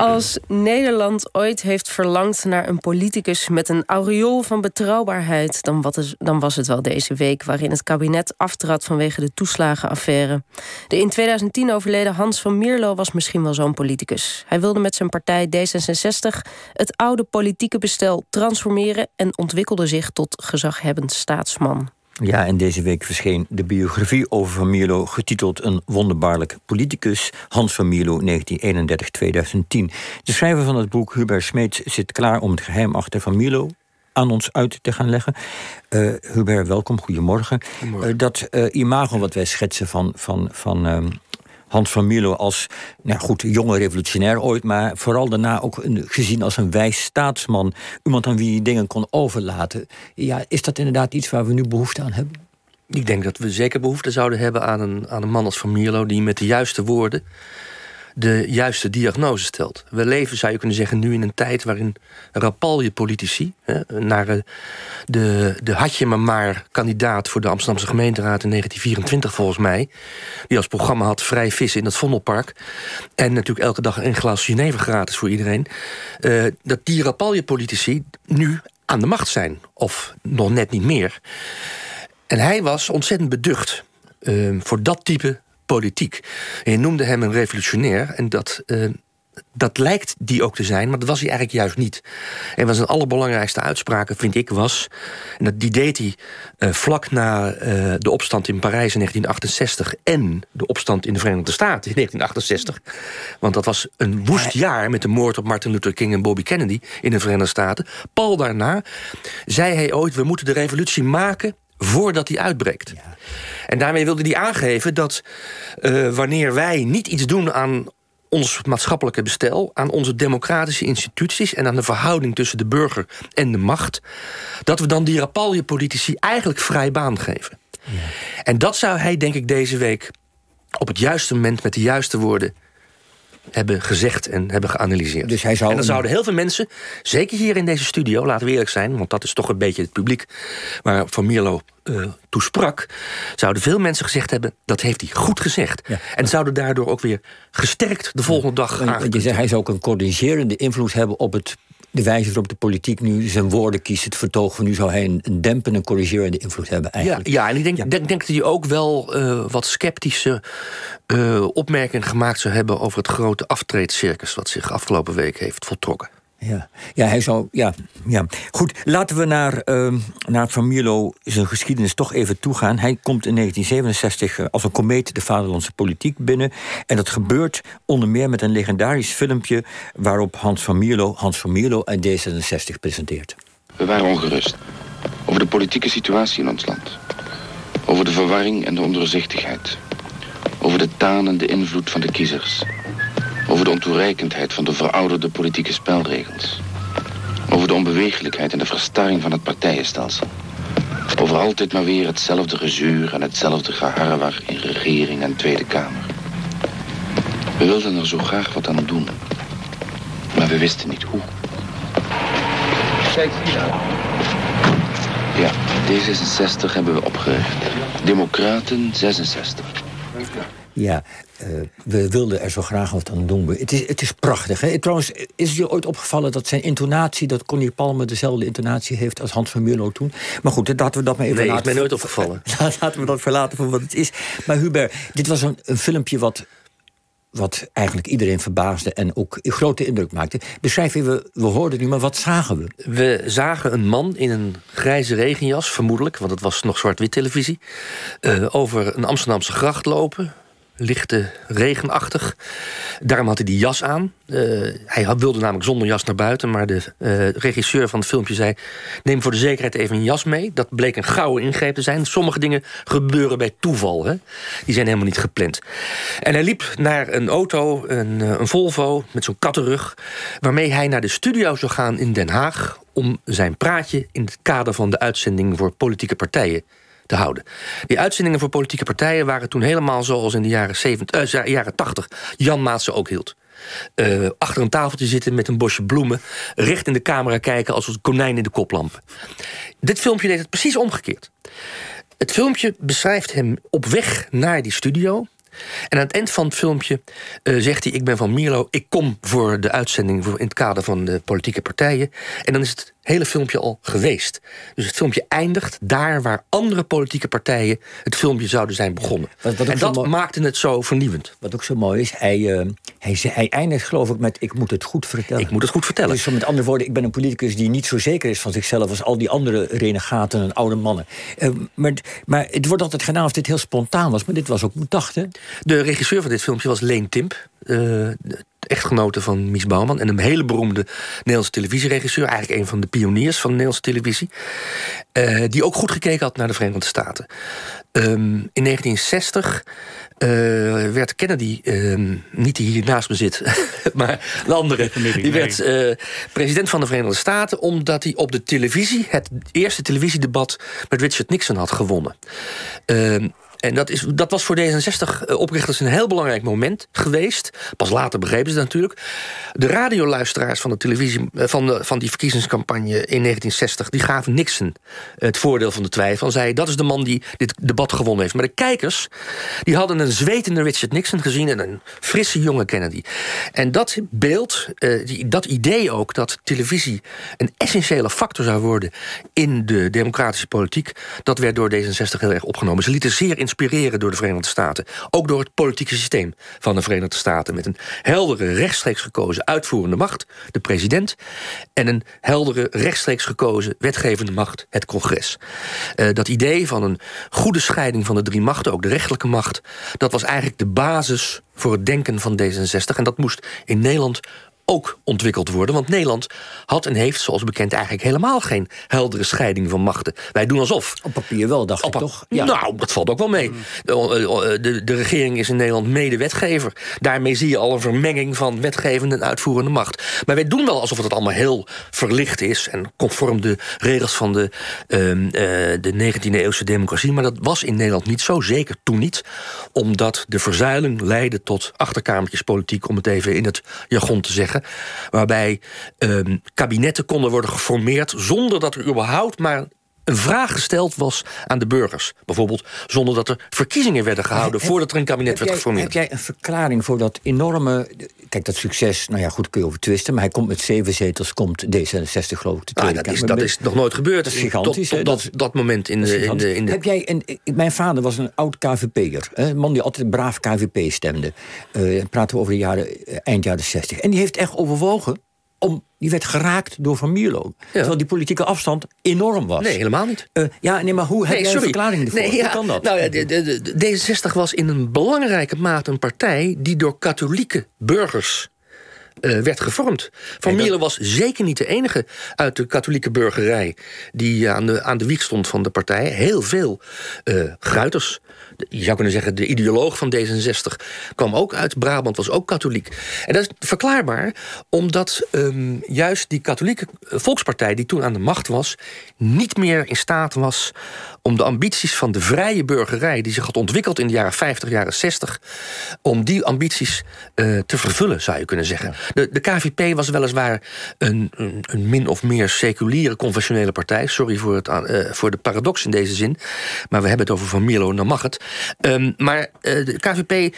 Als Nederland ooit heeft verlangd naar een politicus met een aureool van betrouwbaarheid, dan, dan was het wel deze week, waarin het kabinet aftrad vanwege de toeslagenaffaire. De in 2010 overleden Hans van Mierlo was misschien wel zo'n politicus. Hij wilde met zijn partij D66 het oude politieke bestel transformeren en ontwikkelde zich tot gezaghebbend staatsman. Ja, en deze week verscheen de biografie over Van Mierlo... getiteld Een wonderbaarlijk politicus, Hans van Mierlo, 1931-2010. De schrijver van het boek, Hubert Smeets, zit klaar om het geheim achter Van Mierlo aan ons uit te gaan leggen. Uh, Hubert, welkom, goedemorgen. goedemorgen. Uh, dat uh, imago wat wij schetsen van, van, van ehm, Hans van Mierlo als, nou goed, jonge revolutionair ooit, maar vooral daarna ook gezien als een wijs staatsman. Iemand aan wie je dingen kon overlaten. Ja, is dat inderdaad iets waar we nu behoefte aan hebben? Ik denk dat we zeker behoefte zouden hebben aan een, aan een man als Van Mierlo, die met de juiste woorden de juiste diagnose stelt. We leven, zou je kunnen zeggen, nu in een tijd waarin rapalje politici... Hè, naar eh, de, de had je maar kandidaat voor de Amsterdamse gemeenteraad in 1924 volgens mij... die als programma had vrij vissen in het Vondelpark... en natuurlijk elke dag een glas Genever gratis voor iedereen... Uh, dat die rapalje politici nu aan de macht zijn. Of nog net niet meer. En hij was ontzettend beducht uh, voor dat type politiek. Je noemde hem een revolutionair. En dat, uh, dat lijkt die ook te zijn, maar dat was hij eigenlijk juist niet. En wat zijn allerbelangrijkste uitspraken, vind ik, was... en dat, die deed hij uh, vlak na uh, de opstand in Parijs in 1968... en de opstand in de Verenigde Staten in 1968. Want dat was een woest jaar met de moord op Martin Luther King en Bobby Kennedy... in de Verenigde Staten. Pal daarna zei hij ooit, we moeten de revolutie maken voordat die uitbreekt. Ja. En daarmee wilde hij aangeven dat uh, wanneer wij niet iets doen aan ons maatschappelijke bestel, aan onze democratische instituties en aan de verhouding tussen de burger en de macht, dat we dan die rapalje-politici eigenlijk vrij baan geven. Ja. En dat zou hij, denk ik, deze week op het juiste moment met de juiste woorden hebben gezegd en hebben geanalyseerd. Dus hij zou en dan zouden heel veel mensen, zeker hier in deze studio, laten we eerlijk zijn, want dat is toch een beetje het publiek waar Van Mierlo uh, toe sprak, zouden veel mensen gezegd hebben: dat heeft hij goed gezegd. Ja. En zouden daardoor ook weer gesterkt de volgende dag. Ja, je zegt, hij zou ook een corrigerende invloed hebben op het de wijze waarop de politiek nu zijn woorden kiest, het vertoog van nu zou hij een, een dempende, corrigerende invloed hebben. Eigenlijk. Ja, ja en ik denk, ja. denk, denk dat hij ook wel uh, wat sceptische uh, opmerkingen gemaakt zou hebben over het grote aftreedcircus wat zich afgelopen week heeft voltrokken. Ja, ja hij zou. Ja, ja. Goed, laten we naar, uh, naar Van Mierlo zijn geschiedenis toch even toegaan. Hij komt in 1967 uh, als een komeet de vaderlandse politiek binnen. En dat gebeurt onder meer met een legendarisch filmpje waarop Hans van Mierlo Hans van Mierlo en D66 presenteert. We waren ongerust over de politieke situatie in ons land. Over de verwarring en de ondoorzichtigheid. Over de tanende invloed van de kiezers over de ontoereikendheid van de verouderde politieke spelregels. Over de onbewegelijkheid en de verstarring van het partijenstelsel. Over altijd maar weer hetzelfde gezuur en hetzelfde geharrewar in regering en Tweede Kamer. We wilden er zo graag wat aan doen. Maar we wisten niet hoe. Ja, D66 hebben we opgericht. Democraten 66. Ja, uh, we wilden er zo graag wat aan doen. Het is, het is prachtig. Hè? Trouwens, is het je ooit opgevallen dat zijn intonatie... dat Connie Palme dezelfde intonatie heeft als Hans van Mierlo toen? Maar goed, laten we dat maar even nee, laten... Nee, is mij nooit opgevallen. laten we dat verlaten voor wat het is. Maar Hubert, dit was een, een filmpje wat wat eigenlijk iedereen verbaasde en ook grote indruk maakte. Beschrijf even, we hoorden nu, maar wat zagen we? We zagen een man in een grijze regenjas, vermoedelijk... want het was nog zwart-wit televisie... Uh, over een Amsterdamse gracht lopen lichte regenachtig. Daarom had hij die jas aan. Uh, hij wilde namelijk zonder jas naar buiten, maar de uh, regisseur van het filmpje zei: Neem voor de zekerheid even een jas mee. Dat bleek een gouden ingreep te zijn. Sommige dingen gebeuren bij toeval, hè? die zijn helemaal niet gepland. En hij liep naar een auto, een, een Volvo met zo'n kattenrug, waarmee hij naar de studio zou gaan in Den Haag om zijn praatje in het kader van de uitzending voor politieke partijen te houden. Die uitzendingen voor politieke partijen waren toen helemaal zoals in de jaren, 70, uh, jaren 80 Jan Maatse ook hield. Uh, achter een tafeltje zitten met een bosje bloemen, recht in de camera kijken als een konijn in de koplamp. Dit filmpje deed het precies omgekeerd. Het filmpje beschrijft hem op weg naar die studio. En aan het eind van het filmpje zegt hij: Ik ben van Mierlo, ik kom voor de uitzending in het kader van de politieke partijen. En dan is het hele filmpje al geweest. Dus het filmpje eindigt daar waar andere politieke partijen het filmpje zouden zijn begonnen. en dat maakte het zo vernieuwend. Wat ook zo mooi is, hij, uh, hij, hij eindigt geloof ik met ik moet het goed vertellen. Ik moet het goed vertellen. Dus met andere woorden, ik ben een politicus die niet zo zeker is van zichzelf als al die andere renegaten en oude mannen. Uh, maar, maar het wordt altijd gedaan of dit heel spontaan was, maar dit was ook bedacht hè? De regisseur van dit filmpje was Leen Timp. Uh, echtgenote van Mies Bouwman... en een hele beroemde Nederlandse televisieregisseur... eigenlijk een van de pioniers van de Nederlandse televisie... Uh, die ook goed gekeken had naar de Verenigde Staten. Um, in 1960 uh, werd Kennedy, uh, niet die hier naast me zit, maar de andere, die werd uh, president van de Verenigde Staten omdat hij op de televisie het eerste televisiedebat met Richard Nixon had gewonnen. En dat, is, dat was voor D66-oprichters een heel belangrijk moment geweest. Pas later begrepen ze dat natuurlijk. De radioluisteraars van, de televisie, eh, van, van die verkiezingscampagne in 1960... die gaven Nixon het voordeel van de twijfel. En zeiden, dat is de man die dit debat gewonnen heeft. Maar de kijkers die hadden een zwetende Richard Nixon gezien... en een frisse jonge Kennedy. En dat beeld, eh, dat idee ook... dat televisie een essentiële factor zou worden... in de democratische politiek... dat werd door D66 heel erg opgenomen. Ze lieten zeer inspireren door de Verenigde Staten. Ook door het politieke systeem van de Verenigde Staten. Met een heldere, rechtstreeks gekozen uitvoerende macht, de president. En een heldere, rechtstreeks gekozen wetgevende macht, het congres. Uh, dat idee van een goede scheiding van de drie machten, ook de rechtelijke macht, dat was eigenlijk de basis voor het denken van D66. En dat moest in Nederland ook ontwikkeld worden. Want Nederland had en heeft, zoals bekend, eigenlijk helemaal geen heldere scheiding van machten. Wij doen alsof. Op papier wel, dacht ik toch? Ja. Nou, dat valt ook wel mee. De, de, de, regering is in Nederland medewetgever. Daarmee zie je al een vermenging van wetgevende en uitvoerende macht. Maar wij doen wel alsof het allemaal heel verlicht is en conform de regels van de, uh, de 19e eeuwse democratie. Maar dat was in Nederland niet zo, zeker toen niet. Omdat de verzuiling leidde tot achterkamertjespolitiek, om het even in het jargon te zeggen. Waarbij ehm, kabinetten konden worden geformeerd zonder dat er überhaupt maar een vraag gesteld was aan de burgers. Bijvoorbeeld zonder dat er verkiezingen werden gehouden... voordat er een kabinet werd geformeerd. Heb jij een verklaring voor dat enorme... Kijk, dat succes, nou ja, goed, kun je over twisten... maar hij komt met zeven zetels, komt D66 geloof ik de ah, dat, is, dat is nog nooit gebeurd. Dat is gigantisch. Tot, tot dat, dat moment in de, in de, in de... Heb jij een, mijn vader was een oud KVP'er. Een man die altijd braaf KVP stemde. Uh, praten we over de jaren, eh, eind jaren 60. En die heeft echt overwogen om, die werd geraakt door Van Mierlo. Terwijl die politieke afstand enorm was. Nee, helemaal niet. Uh, ja, nee, maar hoe heb jij een verklaring ervoor? Nee, ja, hoe kan dat? Nou ja, de, de, de, D66 was in een belangrijke mate een partij... die door katholieke burgers uh, werd gevormd. Van Mierlo was zeker niet de enige uit de katholieke burgerij... die aan de, aan de wieg stond van de partij. Heel veel uh, gruiters je zou kunnen zeggen, de ideoloog van D66 kwam ook uit Brabant, was ook katholiek. En dat is verklaarbaar, omdat um, juist die katholieke volkspartij die toen aan de macht was, niet meer in staat was om de ambities van de vrije burgerij, die zich had ontwikkeld in de jaren 50, jaren 60, om die ambities uh, te vervullen, zou je kunnen zeggen. De, de KVP was weliswaar een, een, een, min of meer seculiere, conventionele partij. Sorry voor, het, uh, voor de paradox in deze zin. Maar we hebben het over Van Mierlo, dan mag het. Um, maar uh, de KVP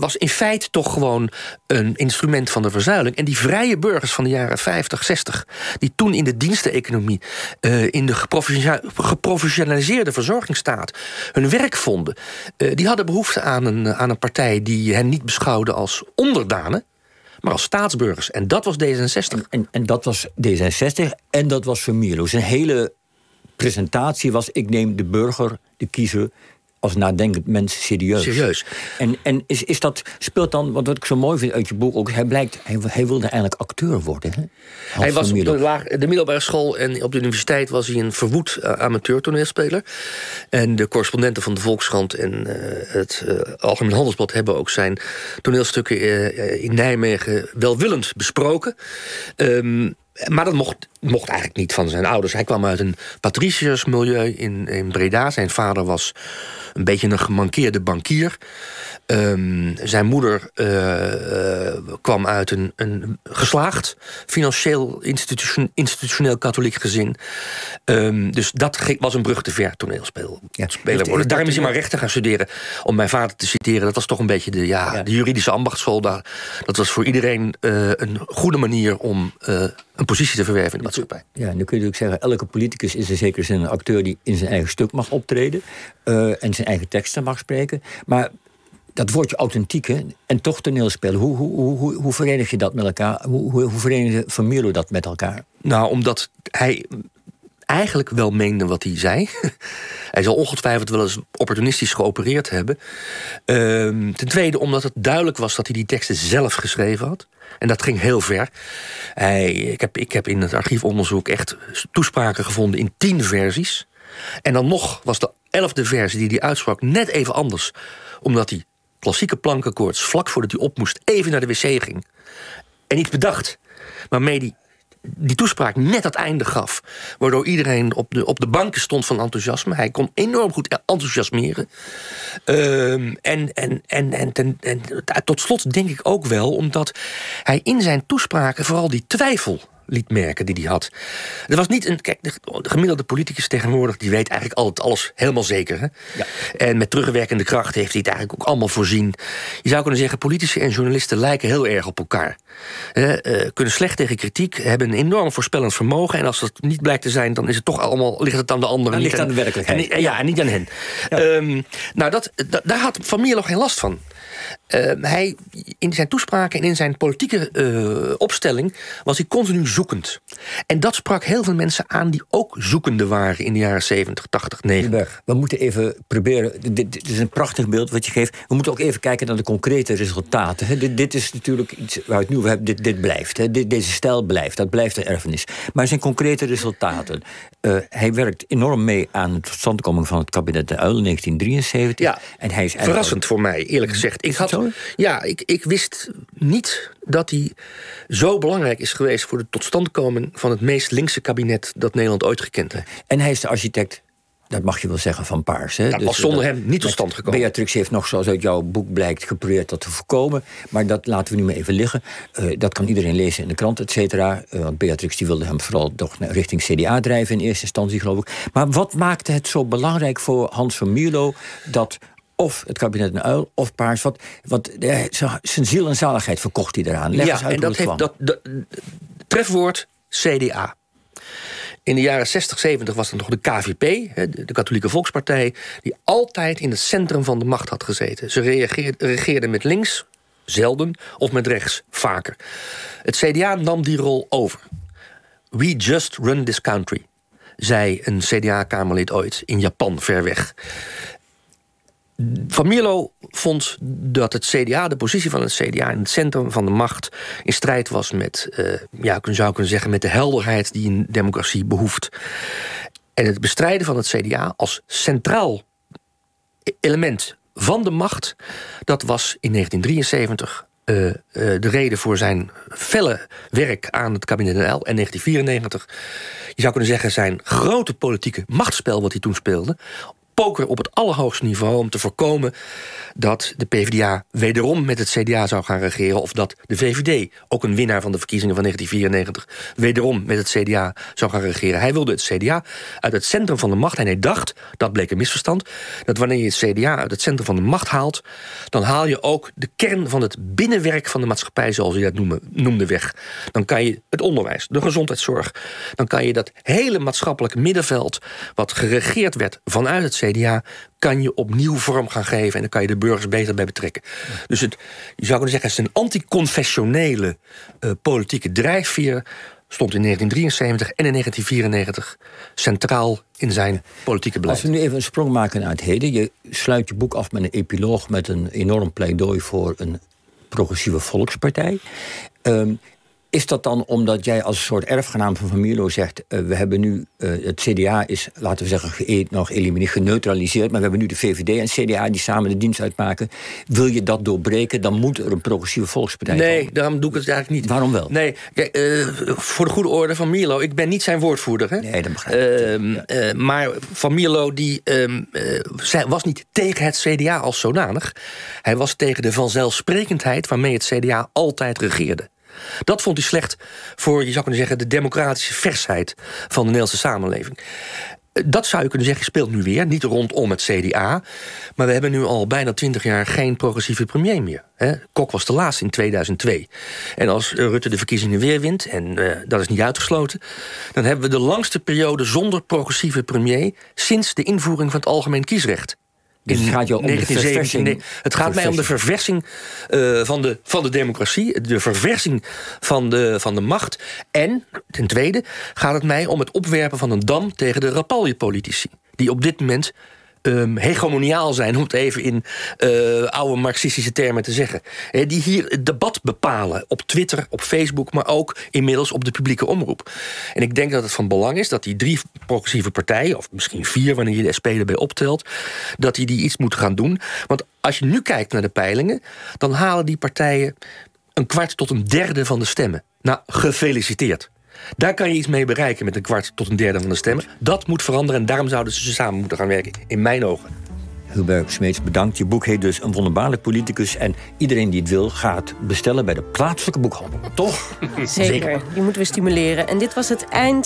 was in feite toch gewoon een instrument van de verzuiling. En die vrije burgers van de jaren 50, 60, die toen in de diensteneconomie, in de geprofessionaliseerde de verzorgingsstaat hun werk vonden... Die hadden behoefte aan een, aan een partij die hen niet beschouwde als onderdanen maar als staatsburgers. En dat was D66. En, en, dat was D66 en dat was Vermierlo. Zijn hele presentatie was... ik neem de burger, de kiezer, als nadenkend mens serieus. Serieus. En, en is, is dat, speelt dan, wat ik zo mooi vind uit je boek ook, hij blijkt, hij, hij wilde eigenlijk acteur worden. Hè? Hij was op de, laag, de middelbare school en op de universiteit was hij een verwoed uh, amateur toneelspeler. En de correspondenten van de Volkskrant en uh, het uh, Algemeen Handelsblad hebben ook zijn toneelstukken in Nijmegen welwillend besproken. Um, maar dat mocht, mocht eigenlijk niet van zijn ouders. Hij kwam uit een patriciërsmilieu in, in Breda. Zijn vader was een beetje een gemankeerde bankier. Um, zijn moeder uh, kwam uit een, een geslaagd, financieel institution, institutioneel katholiek gezin. Um, dus dat was een brug te ver toneelspeler ja. worden. Daarom is hij maar rechten gaan studeren. Om mijn vader te citeren, dat was toch een beetje de, ja, de juridische ambachtschool. Daar, dat was voor iedereen uh, een goede manier om een positie te verwerven in de maatschappij. Ja, nu kun je ook zeggen, elke politicus is in zekere zin een acteur die in zijn eigen stuk mag optreden en zijn eigen teksten mag spreken. Maar dat woordje authentiek en toch toneelspelen. Hoe, hoe, hoe, hoe verenig je dat met elkaar? Hoe, hoe, hoe verenigde dat met elkaar? Nou, omdat hij eigenlijk wel meende wat hij zei. hij zal ongetwijfeld wel eens opportunistisch geopereerd hebben. Ehm, ten tweede omdat het duidelijk was dat hij die teksten zelf geschreven had. En dat ging heel ver. Hij, ik, heb, ik heb in het archiefonderzoek echt toespraken gevonden in tien versies. En dan nog was de elfde versie die hij uitsprak net even anders. Omdat hij klassieke plankenkoorts vlak voordat hij op moest even naar de wc ging. En iets bedacht waarmee hij die toespraak net het einde gaf. Waardoor iedereen op de, op de banken stond van enthousiasme. Hij kon enorm goed enthousiasmeren. Ehm, en, en, en, en, en, en tot slot denk ik ook wel omdat hij in zijn toespraken vooral die twijfel liet merken die hij had. Er was niet een. Kijk, de, gemiddelde politicus tegenwoordig die weet eigenlijk altijd alles helemaal zeker. Hè? Ja. En met terugwerkende kracht heeft hij het eigenlijk ook allemaal voorzien. Je zou kunnen zeggen, politici en journalisten lijken heel erg op elkaar. Uh, kunnen slecht tegen kritiek, hebben een enorm voorspellend vermogen. En als dat niet blijkt te zijn, dan is het toch allemaal. ligt het aan de anderen. Ligt aan de werkelijkheid. En, ja, en niet aan hen. Ja. Ehm, nou, dat, daar had familie nog geen last van. Uh, hij, in zijn toespraken en in zijn politieke uh, opstelling was hij continu zoekend. En dat sprak heel veel mensen aan die ook zoekende waren in de jaren 70, 80, 90. We moeten even proberen. Dit, dit, is een prachtig beeld wat je geeft. We moeten ook even kijken naar de concrete resultaten. Dit, dit, is natuurlijk iets waar nu hebben. Dit, dit blijft. Dit, deze stijl blijft. Dat blijft een erfenis. Maar zijn concrete resultaten. Uh, hij werkt enorm mee aan de totstandkoming van het kabinet de Uil in 1973. Ja, en hij is verrassend voor mij, eerlijk gezegd. Ik had ja, ik, ik wist niet dat hij zo belangrijk is geweest voor de totstandkoming van het meest linkse kabinet dat Nederland ooit gekend heeft. En hij is de architect dat mag je wel zeggen van Paars. Hè? Dat dus, was zonder hem niet tot stand gekomen. Beatrix heeft nog, zoals uit jouw boek blijkt, geprobeerd dat te voorkomen. Maar dat laten we nu maar even liggen. Uh, dat kan iedereen lezen in de krant, et cetera. Uh, want Beatrix die wilde hem vooral toch richting CDA drijven in eerste instantie, geloof ik. Maar wat maakte het zo belangrijk voor Hans van Mierlo... dat of het kabinet een uil of paars. Wat, wat, zijn ziel en zaligheid verkocht hij eraan. Leg ja, en dat heeft dat, dat, trefwoord CDA. In de jaren 60, 70 was het nog de KVP, de Katholieke Volkspartij, die altijd in het centrum van de macht had gezeten. Ze regeerden met links, zelden, of met rechts, vaker. Het CDA nam die rol over. We just run this country, zei een CDA-kamerlid ooit in Japan, ver weg. Van Mierlo vond dat het CDA, de positie van het CDA in het centrum van de macht, in strijd was met, uh, ja, zou kunnen zeggen, met de helderheid die een democratie behoeft. En het bestrijden van het CDA als centraal element van de macht, dat was in 1973 uh, uh, de reden voor zijn felle werk aan het kabinet NL en 1994. Je zou kunnen zeggen zijn grote politieke machtsspel wat hij toen speelde poker op het allerhoogste niveau om te voorkomen dat de PvdA wederom met het CDA zou gaan regeren of dat de VVD, ook een winnaar van de verkiezingen van 1994, wederom met het CDA zou gaan regeren. Hij wilde het CDA uit het centrum van de macht en hij dacht, dat bleek een misverstand, dat wanneer je het CDA uit het centrum van de macht haalt, dan haal je ook de kern van het binnenwerk van de maatschappij, zoals hij dat noemde, weg. Dan kan je het onderwijs, de gezondheidszorg, dan kan je dat hele maatschappelijke middenveld, wat geregeerd werd vanuit het CDA kan je opnieuw vorm gaan geven en dan kan je de burgers beter bij betrekken. Dus het, je zou kunnen zeggen, het is een anticonfessionele uh, politieke drijfveer. Stond in 1973 en in 1994 centraal in zijn politieke beleid. Als we nu even een sprong maken naar het heden. Je sluit je boek af met een epiloog met een enorm pleidooi voor een progressieve volkspartij. Um, is dat dan omdat jij als soort erfgenaam van Van Mierlo zegt... Uh, we hebben nu, uh, het CDA is, laten we zeggen, ge nog elimineerd, geneutraliseerd... maar we hebben nu de VVD en CDA die samen de dienst uitmaken. Wil je dat doorbreken, dan moet er een progressieve volkspartij nee, komen. daarom doe ik het eigenlijk niet. Waarom wel? Nee, kijk, uh, voor de goede orde van Mierlo, ik ben niet zijn woordvoerder. Hè? Nee, dat begrijp ik. Ja. maar Van Mierlo die, was niet tegen het CDA als zodanig. Hij was tegen de vanzelfsprekendheid waarmee het CDA altijd regeerde. Dat vond hij slecht voor, je zou kunnen zeggen, de democratische versheid van de Nederlandse samenleving. Dat zou je kunnen zeggen, speelt nu weer. Niet rondom het CDA. Maar we hebben nu al bijna twintig jaar geen progressieve premier meer. Kok was de laatste in 2002. En als Rutte de verkiezingen weer wint, en uh, dat is niet uitgesloten... dan hebben we de langste periode zonder progressieve premier... sinds de invoering van het algemeen kiesrecht. Dus het gaat, om 1917, het gaat mij om de verversing uh, van, de, van de democratie, de verversing van de, van de macht. En, ten tweede, gaat het mij om het opwerpen van een dam tegen de rapalje-politici. Die op dit moment um, hegemoniaal zijn, om het even in uh, oude marxistische termen te zeggen. Eh, die hier het debat bepalen op Twitter, op Facebook, maar ook inmiddels op de publieke omroep. En ik denk dat het van belang is dat die drie progressieve partijen, of misschien vier wanneer je de SP erbij optelt, dat die, die iets moeten gaan doen. Want als je nu kijkt naar de peilingen, dan halen die partijen een kwart tot een derde van de stemmen. Nou, gefeliciteerd. Daar kan je iets mee bereiken met een kwart tot een derde van de stemmen. Dat moet veranderen en daarom zouden ze samen moeten gaan werken, in mijn ogen. Hubert Smeets, bedankt. Je boek heet dus Een wonderbaarlijk politicus. En iedereen die het wil, gaat bestellen bij de plaatselijke boekhandel. Toch? Zeker. Die moeten we stimuleren. En dit was het eind